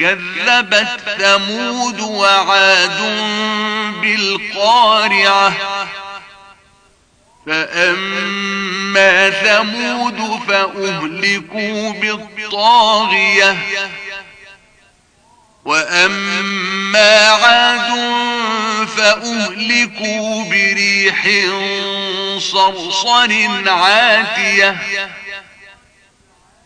كذبت ثمود وعاد بالقارعة. فأما ثمود فأهلكوا بالطاغية. وأما عاد فأهلكوا بريح صرصر عاتية.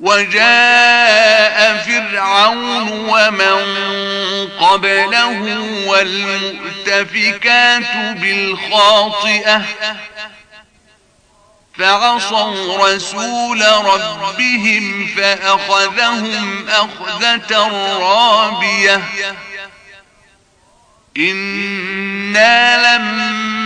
وجاء فرعون ومن قبله والمؤتفكات بالخاطئة فعصوا رسول ربهم فأخذهم أخذة رابية إنا لما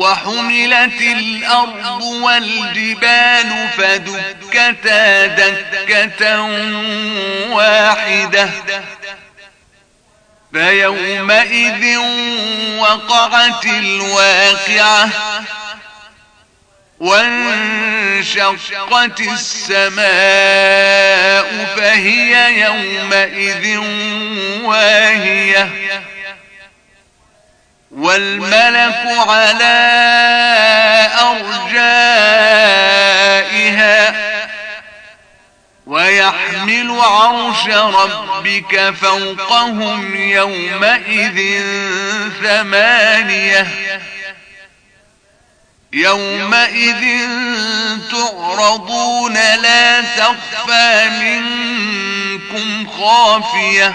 وحملت الأرض والجبال فدكتا دكة واحدة. فيومئذ وقعت الواقعة وانشقت السماء فهي يومئذ واهية. والملك على أرجائها ويحمل عرش ربك فوقهم يومئذ ثمانية يومئذ تعرضون لا تخفى منكم خافية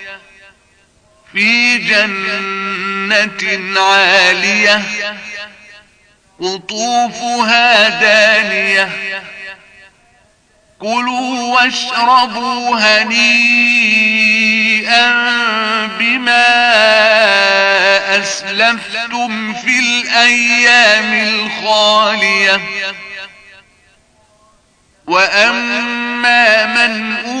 في جنة عالية قطوفها دانية. كلوا واشربوا هنيئا بما أسلفتم في الأيام الخالية. وأما من أوتي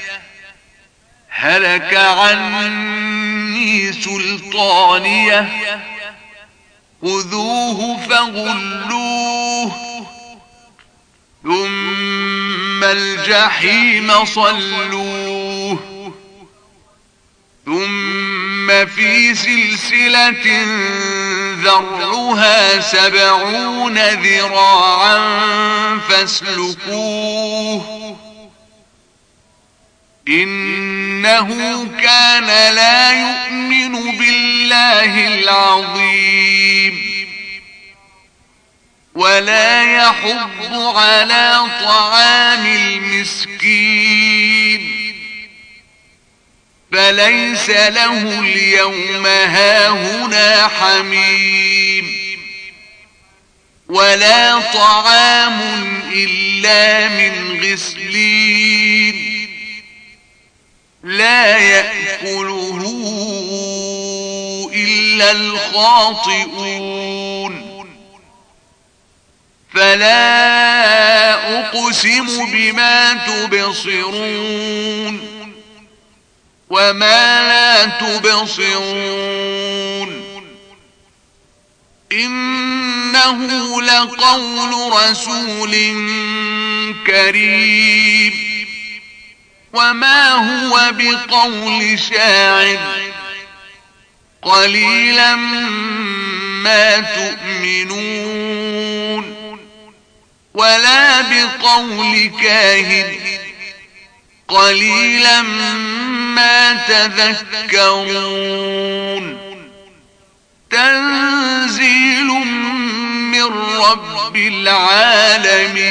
هلك عني سلطانية. خذوه فغلوه. ثم الجحيم صلوه. ثم في سلسلة ذرها سبعون ذراعا فاسلكوه. إنه كان لا يؤمن بالله العظيم ولا يحض على طعام المسكين فليس له اليوم هاهنا حميم ولا طعام إلا من غسلين لا يأكله إلا الخاطئون. فلا أقسم بما تبصرون وما لا تبصرون. إنه لقول رسول كريم. وما هو بقول شاعر. قليلا ما تؤمنون. ولا بقول كاهن. قليلا ما تذكرون. تنزيل من رب العالمين.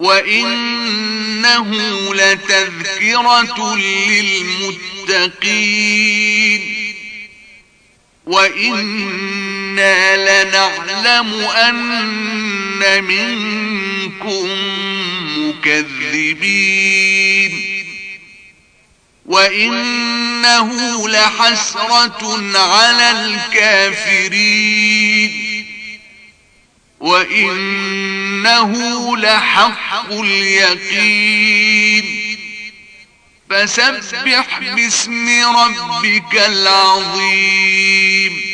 وإنه لتذكرة للمتقين وإنا لنعلم أن منكم مكذبين وإنه لحسرة على الكافرين وإنه لحق اليقين. فسبح باسم ربك العظيم.